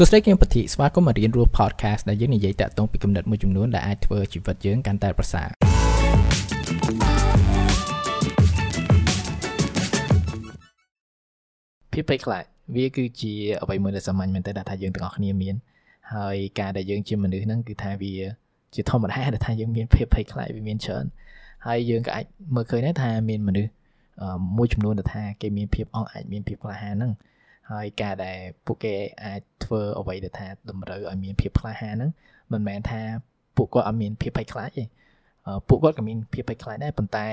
សួស្តីគឹមពធីស្វាគមន៍មករៀនរស់ podcast ដែលយើងនិយាយតាក់ទងពីគំនិតមួយចំនួនដែលអាចធ្វើជីវិតយើងកាន់តែប្រសើរភាពភ័យខ្លាចវាគឺជាអ្វីមួយដែលសាមញ្ញមែនតើដែលថាយើងទាំងអស់គ្នាមានហើយការដែលយើងជាមនុស្សហ្នឹងគឺថាវាជាធម្មតាដែលថាយើងមានភាពភ័យខ្លាចវាមានច្រើនហើយយើងក៏អាចមើលឃើញដែរថាមានមនុស្សមួយចំនួនដែលថាគេមានភាពអង់អាចមានភាពក្លាហានហ្នឹង ហើយការដែលពួកគេអាចធ្វើអ្វីដែលថាតម្រូវឲ្យមានភាពក្លាហានហ្នឹងមិនមែនថាពួកគាត់អត់មានភាពភ័យខ្លាចទេពួកគាត់ក៏មានភាពភ័យខ្លាចដែរប៉ុន្តែ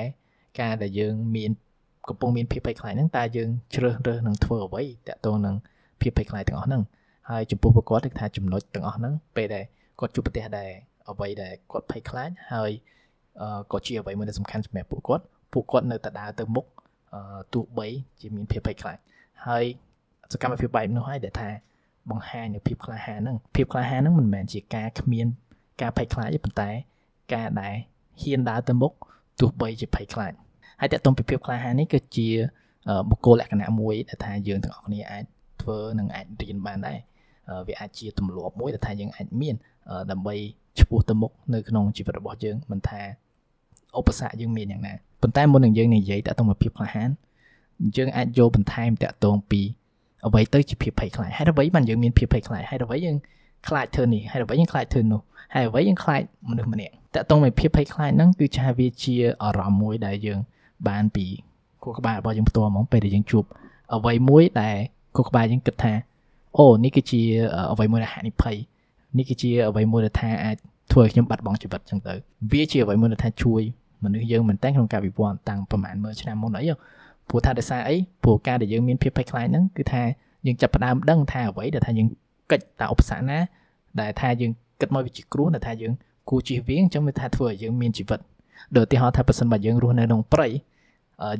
ការដែលយើងមានកំពុងមានភាពភ័យខ្លាចហ្នឹងតើយើងជ្រើសរើសនឹងធ្វើអ្វីតាក់ទងនឹងភាពភ័យខ្លាចទាំងអស់ហ្នឹងហើយចំពោះពួកគាត់គឺថាចំណុចទាំងអស់ហ្នឹងពេលដែលគាត់ជួបប្រទះដែលអ្វីដែលគាត់ភ័យខ្លាចហើយក៏ជាអ្វីមួយដែលសំខាន់សម្រាប់ពួកគាត់ពួកគាត់នៅតែដើរទៅមុខទោះបីជាមានភាពភ័យខ្លាចហើយ សកម្មភាពបែបនោះហើយដែលថាបង្ហាញនូវភាពក្លាហានហ្នឹងភាពក្លាហានហ្នឹងមិនមែនជាការគ្មាន ការភ័យខ្លាចទេប៉ុន្តែ ការដែលហ៊ានដើរទៅមុខទោះបីជាភ័យខ្លាចហើយតើតុំពីភាពក្លាហាននេះគឺជាបុគ្គលលក្ខណៈមួយដែលថាយើងទាំងអស់គ្នាអាចធ្វើនិងអាចរៀនបានដែរវាអាចជាទម្លាប់មួយដែលថាយើងអាចមានដើម្បីឈ្មោះទៅមុខនៅក្នុងជីវិតរបស់យើងមិនថាឧបសគ្គយើងមានយ៉ាងណាប៉ុន្តែមុននឹងយើងនិយាយតើតុំពីភាពក្លាហានយើងអាចយកបន្ថែមតកតងពី អ្វីទៅជាភាពភ័យខ្លាចហេតុអ្វីបានយើងមានភាពភ័យខ្លាចហេតុអ្វីយើងខ្លាចធ្វើនេះហេតុអ្វីយើងខ្លាចធ្វើនោះហេតុអ្វីយើងខ្លាចមនុស្សម្នាក់តើតោងនៃភាពភ័យខ្លាចហ្នឹងគឺថាវាជាអារម្មណ៍មួយដែលយើងបានពីខួរក្បាលរបស់យើងផ្ទាល់ហ្មងពេលដែលយើងជួបអ្វីមួយដែលខួរក្បាលយើងគិតថាអូនេះគឺជាអ្វីមួយដែលហានិភ័យនេះគឺជាអ្វីមួយដែលថាអាចធ្វើឲ្យខ្ញុំបាត់បង់ជីវិតចឹងទៅវាជាអ្វីមួយដែលថាជួយមនុស្សយើងមែនតើក្នុងការវិវត្តតាំងប្រហែល100ឆ្នាំមុនអី ព្រោះថាដោយសារអីព្រោះការដែលយើងមានភាពភ័យខ្លាចហ្នឹងគឺថាយើងចាប់ផ្ដើមដឹងថាអ្វីដែលថាយើងកិច្ចតាឧបសគ្គណា ដែលថាយើងគិតមកវាជាគ្រោះដែលថាយើងគួរជៀសវាងអញ្ចឹងវាថាធ្វើឲ្យយើងមានជីវិតដូចឧទាហរណ៍ថាបើសិនបើយើងរស់នៅក្នុងព្រៃ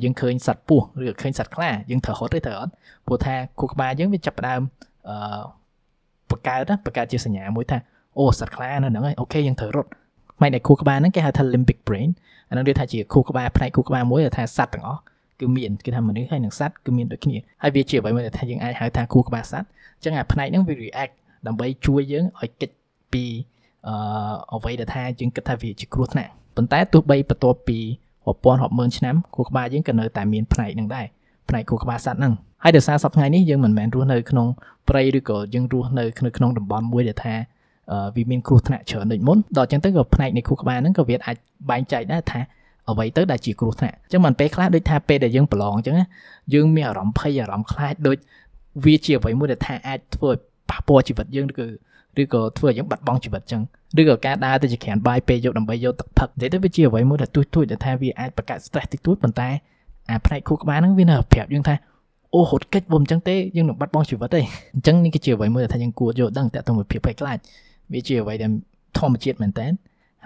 យើងឃើញសត្វពស់ឬឃើញសត្វខ្លាយើងត្រូវរត់ទេត្រូវអត់ព្រោះថាខួរក្បាលយើងវាចាប់ផ្ដើមអឺបង្កើតបង្កើតជាសញ្ញាមួយថាអូសត្វខ្លានៅហ្នឹងហើយអូខេយើងត្រូវរត់ផ្នែកនៃខួរក្បាលហ្នឹងគេហៅថា limbic brain អាហ្នឹងវាថាជាខួរក្បាលផ្នែកខួរក្បាលមួយដែលថាសត្វទាំងអស់ គឺមានគឺថាមនុស្សហើយនិងសត្វគឺមានដូចគ្នាហើយវាជាអ្វីមួយដែលថាយើងអាចហៅថាគូក្បាលសត្វអញ្ចឹងអាផ្នែកហ្នឹងវា react ដើម្បីជួយយើងឲ្យកិច្ចពីអឺអ្វីដែលថាយើងគិតថាវាជាគ្រោះថ្នាក់ប៉ុន្តែទោះបីបន្ទាប់ពីរាប់ពាន់រាប់ម៉ឺនឆ្នាំគូក្បាលយើងក៏នៅតែមានផ្នែកហ្នឹងដែរផ្នែកគូក្បាលសត្វហ្នឹងហើយដោយសារសប្តាហ៍នេះយើងមិនមែនរស់នៅក្នុងព្រៃឬក៏យើងរស់នៅក្នុងតំបន់មួយដែលថាវាមានគ្រោះថ្នាក់ច្រើនដូចមុនដល់អញ្ចឹងទៅក៏ផ្នែកនៃគូក្បាលហ្នឹងក៏វាអាចបែងចែកដែរថា អ្វីទៅដែលជាគ្រោះថ្នាក់អញ្ចឹងមិនពេលខ្លះដូចថាពេលដែលយើងប្រឡងអញ្ចឹងយើងមានអារម្មណ៍ភ័យអារម្មណ៍ខ្លាចដូចវាជាអ្វីមួយដែលថាអាចធ្វើឲ្យប៉ះពាល់ជីវិតយើងឬក៏ឬក៏ធ្វើឲ្យយើងបាត់បង់ជីវិតអញ្ចឹងឬក៏ការដើរទៅជាក្រានបាយពេលយកដើម្បីយកទឹកផឹកនិយាយទៅវាជាអ្វីមួយដែលទួយទួយដែលថាវាអាចបង្កើត stress តិចតួចប៉ុន្តែអាផ្នែកខួរក្បាលហ្នឹងវានៅប្រាប់យើងថាអូហត់កិច្ចបើមិនអញ្ចឹងទេយើងនឹងបាត់បង់ជីវិតទេអញ្ចឹងនេះគឺជាអ្វីមួយដែលថាយើងគួរយល់ដឹងតាក់ទង với ភាពភ័យខ្លាចវាជាអ្វីដែលធម្មជាតិមែនតើ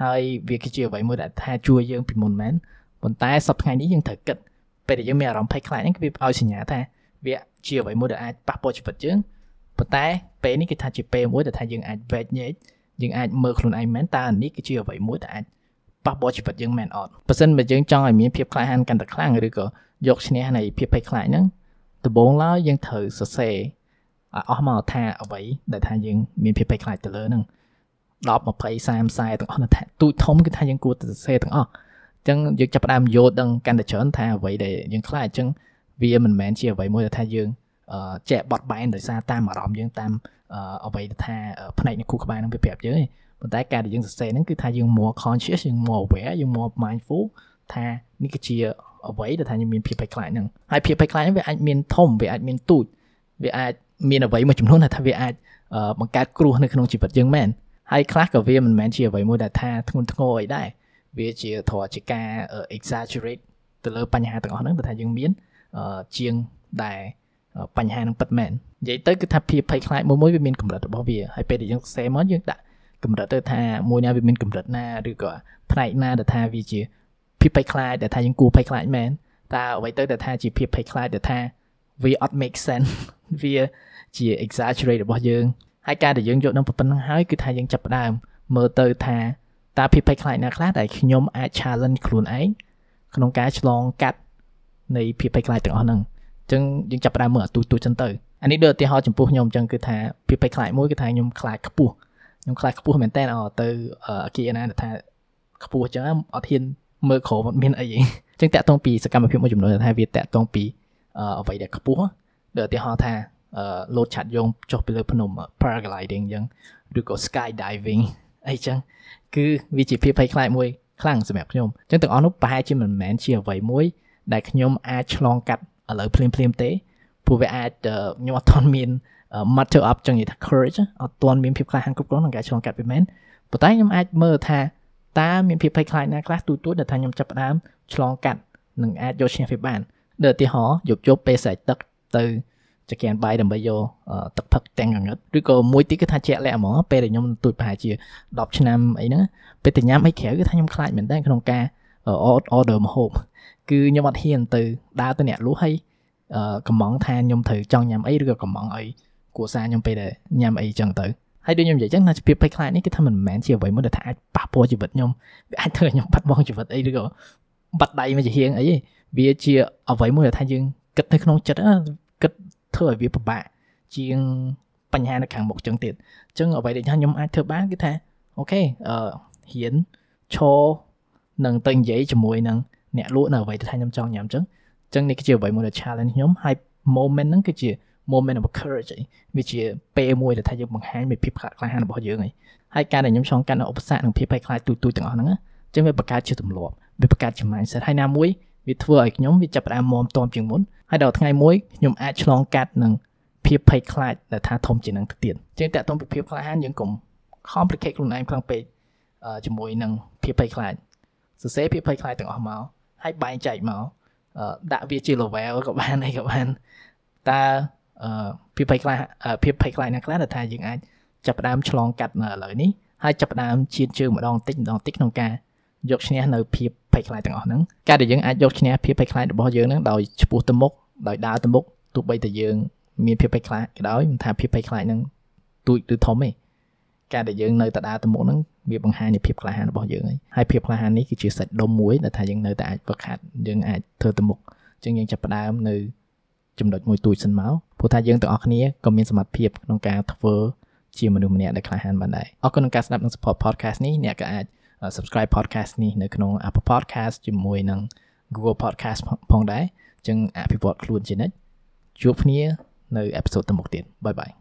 ហើយវាគឺជាអ្វីមួយដែលថាជួយយើងពីមុនមែនប៉ុន្តែសប្តាហ៍នេះយើងត្រូវគិតពេលដែលយើងមានអារម្មណ៍ភ័យខ្លាចហ្នឹងគឺវាឲ្យសញ្ញាថាវាជាអ្វីមួយដែលអាចប៉ះពាល់ជីវិតយើងប៉ុន្តែពេលនេះគឺថាជាពេលមួយដែលថាយើងអាចវែកញែកយើងអាចមើលខ្លួនឯងមែនតើនេះគឺជាអ្វីមួយដែលអាចប៉ះពាល់ជីវិតយើងមែនអត់បើសិនបើយើងចង់ឲ្យមានភាពក្លាហានកាន់តែខ្លាំងឬក៏យកឈ្នះនៃភាពភ័យខ្លាចហ្នឹងដំបូងឡើយយើងត្រូវសរសេរអស់មកថាអ្វីដែលថាយើងមានភាពភ័យខ្លាចទៅលើហ្នឹង 10 20 30 40ទាំងអស់ថាទូចធំគឺថាយើងគួរតែសរសេរទាំងអស់ចឹងយើងចាប់ផ្ដើមយល់ដឹងកាន់តែច្រើនថាអ្វីដែលយើងខ្លាចអញ្ចឹងវាមិនមែនជាអ្វីមួយដែលថាយើងចែកបត់បែនដោយសារតាមអារម្មណ៍យើងតាមអ្វីដែលថាផ្នែកនៃគូក្បាលនឹងវាប្រាប់យើងទេប៉ុន្តែការដែលយើងសរសេរហ្នឹងគឺថាយើង more conscious យើង more aware យើង more mindful ថានេះគឺជាអ្វីដែលថាយើងមានភាពភ័យខ្លាចហ្នឹងហើយភាពភ័យខ្លាចហ្នឹងវាអាចមានធំវាអាចមានទូចវាអាចមានអ្វីមួយចំនួនថាវាអាចបង្កើតគ្រោះនៅក្នុងជីវិតយើងមែន ហើយខ្លះក៏វាមិនមែនជាអ្វីមួយដែលថាធ្ងន់ធ្ងរអីដែរវាជាធរជាការ exaggerate ទៅលើបញ្ហាទាំងអស់ហ្នឹងដែលថាយើងមានជាងដែលបញ្ហានឹងពិតមែននិយាយទៅគឺថាភាពភ័យខ្លាចមួយមួយវាមានកម្រិតរបស់វាហើយពេលដែលយើងសរសេរមកយើងដាក់កម្រិតទៅថាមួយណាវាមានកម្រិតណាឬក៏ផ្នែកណាដែលថាវាជាភាពភ័យខ្លាចដែលថាយើងគួរភ័យខ្លាចមែនតើអ្វីទៅដែលថាជាភាពភ័យខ្លាចដែលថាវាអត់ make sense វាជា exaggerate របស់យើង ហើយការដែលយើងយកនឹងប៉ុណ្្នឹងហើយគឺថាយើងចាប់ផ្ដើមមើលទៅថាតើភាពភ័យខ្លាចណាខ្លះដែលខ្ញុំអាច challenge ខ្លួនឯងក្នុងការឆ្លងកាត់នៃភាពភ័យខ្លាចទាំងអស់ហ្នឹងអញ្ចឹងយើងចាប់ផ្ដើមមើលអាទូទូចឹងទៅអានេះដូចឧទាហរណ៍ចំពោះខ្ញុំអញ្ចឹងគឺថាភាពភ័យខ្លាចមួយគឺថាខ្ញុំខ្លាចខ្ពស់ខ្ញុំខ្លាចខ្ពស់មែនតើទៅអគារណាថាខ្ពស់អញ្ចឹងអត់ហ៊ានមើលក្រោមអត់មានអីអញ្ចឹងតាក់ទងពីសកម្មភាពមួយចំនួនថាវាតាក់ទងពីអ្វីដែលខ្ពស់ដូចឧទាហរណ៍ថា លោតឆាត់យងចុះពីលើភ្នំ paragliding អញ្ចឹងឬក៏ sky diving អីចឹងគឺវាជាភាពភ័យខ្លាចមួយខ្លាំងសម្រាប់ខ្ញុំអញ្ចឹងទាំងអស់នោះប្រហែលជាមិនមែនជាអ្វីមួយ ដែលខ្ញុំអាចឆ្លងកាត់ឥឡូវភ្លាមភ្លាមទេព្រោះវាអាចខ្ញុំអត់ទាន់មាន matter up ចឹងនិយាយថា courage អត់ទាន់មានភាពក្លាហានគ្រប់គ្រាន់ក្នុងការឆ្លងកាត់វាមែនប៉ុន្តែខ្ញុំអាចមើលថាតើមានភាពភ័យខ្លាចណាខ្លះទូទួចដែលថាខ្ញុំចាប់ផ្ដើមឆ្លងកាត់និងអាចយកឈ្នះវាបានដូចឧទាហរណ៍យប់យប់ពេលស្រែកទឹកទៅ ចក្រានបាយដើម្បីយកទឹកផឹកទាំងកងឹតឬក៏មួយទីគឺថាជាក់លាក់ហ្មងពេលដែលខ្ញុំទូចប្រហែលជា10ឆ្នាំអីហ្នឹងពេលទៅញ៉ាំអីក្រៅគឺថាខ្ញុំខ្លាចមែនតើក្នុងការ order ម្ហូបគឺខ្ញុំអត់ហ៊ានទៅដើរទៅអ្នកលក់ហើយកំងថាខ្ញុំត្រូវចង់ញ៉ាំអីឬក៏កំងអីគួរសារខ្ញុំពេលដែលញ៉ាំអីចឹងទៅហើយដូចខ្ញុំនិយាយចឹងថាភាពភ័យខ្លាចនេះគឺថាមិនមែនជាអ្វីមួយដែលថាអាចប៉ះពាល់ជីវិតខ្ញុំវាអាចធ្វើឲ្យខ្ញុំបាត់បង់ជីវិតអីឬក៏បាត់ដៃមួយជាហៀងអីវាជាអ្វីមួយដែលថាយើងគិតនៅក្នុងចិត្តគិត ធ្វើឲ្យវាពិបាកជាងបញ្ហានៅខាងមុខចឹងទៀតអញ្ចឹងអ្វីដែលខ្ញុំអាចធ្វើបានគឺថាអូខេអឺហ៊ានឈរនឹងទៅនិយាយជាមួយនឹងអ្នកលក់នៅអ្វីដែលថាខ្ញុំចង់ញ៉ាំអញ្ចឹងអញ្ចឹងនេះគឺជាអ្វីមួយដែល challenge ខ្ញុំហើយ moment ហ្នឹងគឺជា moment of courage វាជាពេលមួយដែលថាយើងបង្ហាញពីភាពក្លាហានរបស់យើងហើយការដែលខ្ញុំឆ្លងកាត់នៅឧបសគ្គនិងភាពភ័យខ្លាចទូទូទាំងអស់ហ្នឹងអញ្ចឹងវាបង្កើតជាទម្លាប់វាបង្កើតជា mindset ហើយណាមួយ វាធ្វើឲ្យខ្ញុំវាចាប់ផ្ដើមមមតមជាងមុនហើយដល់ថ្ងៃមួយខ្ញុំអាចឆ្លងកាត់នឹងភាពភ័យខ្លាចដែលថាធំជាងនឹងទៅទៀតអញ្ចឹងតើតោះពីភាពក្លាហានយើងកុំ complicate ខ្លួនឯងខ្លាំងពេកជាមួយនឹងភាពភ័យខ្លាចសរសេរភាពភ័យខ្លាចទាំងអស់មកហើយបែងចែកមកដាក់វាជា level ក៏បានអីក៏បានតើភាពភ័យខ្លាចភាពភ័យខ្លាចណាខ្លះដែលថាយើងអាចចាប់ផ្ដើមឆ្លងកាត់នៅឥឡូវនេះហើយចាប់ផ្ដើមជៀនជើងម្ដងតិចម្ដងតិចក្នុងការ យកឈ្នះនៅភាពភ័យខ្លាចទាំងអស់ហ្នឹងការដែលយើងអាចយកឈ្នះភាពភ័យខ្លាចរបស់យើងហ្នឹងដោយឆ្ពោះទៅមុខដោយដើរទៅមុខទោះបីតែយើងមានភាពភ័យខ្លាចក៏ដោយមិនថាភាពភ័យខ្លាចហ្នឹងទូចឬធំទេការដែលយើងនៅតែដើរទៅមុខហ្នឹងវាបង្ហាញពីភាពក្លាហានរបស់យើងហើយភាពក្លាហាននេះគឺជាសាច់ដុំមួយដែលថាយើងនៅតែអាចវឹកហាត់យើងអាចធ្វើទៅមុខអញ្ចឹងយើងចាប់ផ្ដើមនៅចំណុចមួយទូចសិនមកព្រោះថាយើងទាំងអស់គ្នាក៏មានសមត្ថភាពក្នុងការធ្វើជាមនុស្សម្នាក់ដែលក្លាហានបានដែរអរគុណក្នុងការស្ដាប់និង support podcast នេះអ្នកក៏អាច subscribe podcast នេះនៅក្នុង Apple Podcast ជាមួយនឹង Google Podcast ផងដែរអញ្ចឹងអភិវឌ្ឍខ្លួនជានិច្ចជួបគ្នានៅ episode ទៅមុខទៀតបាយបាយ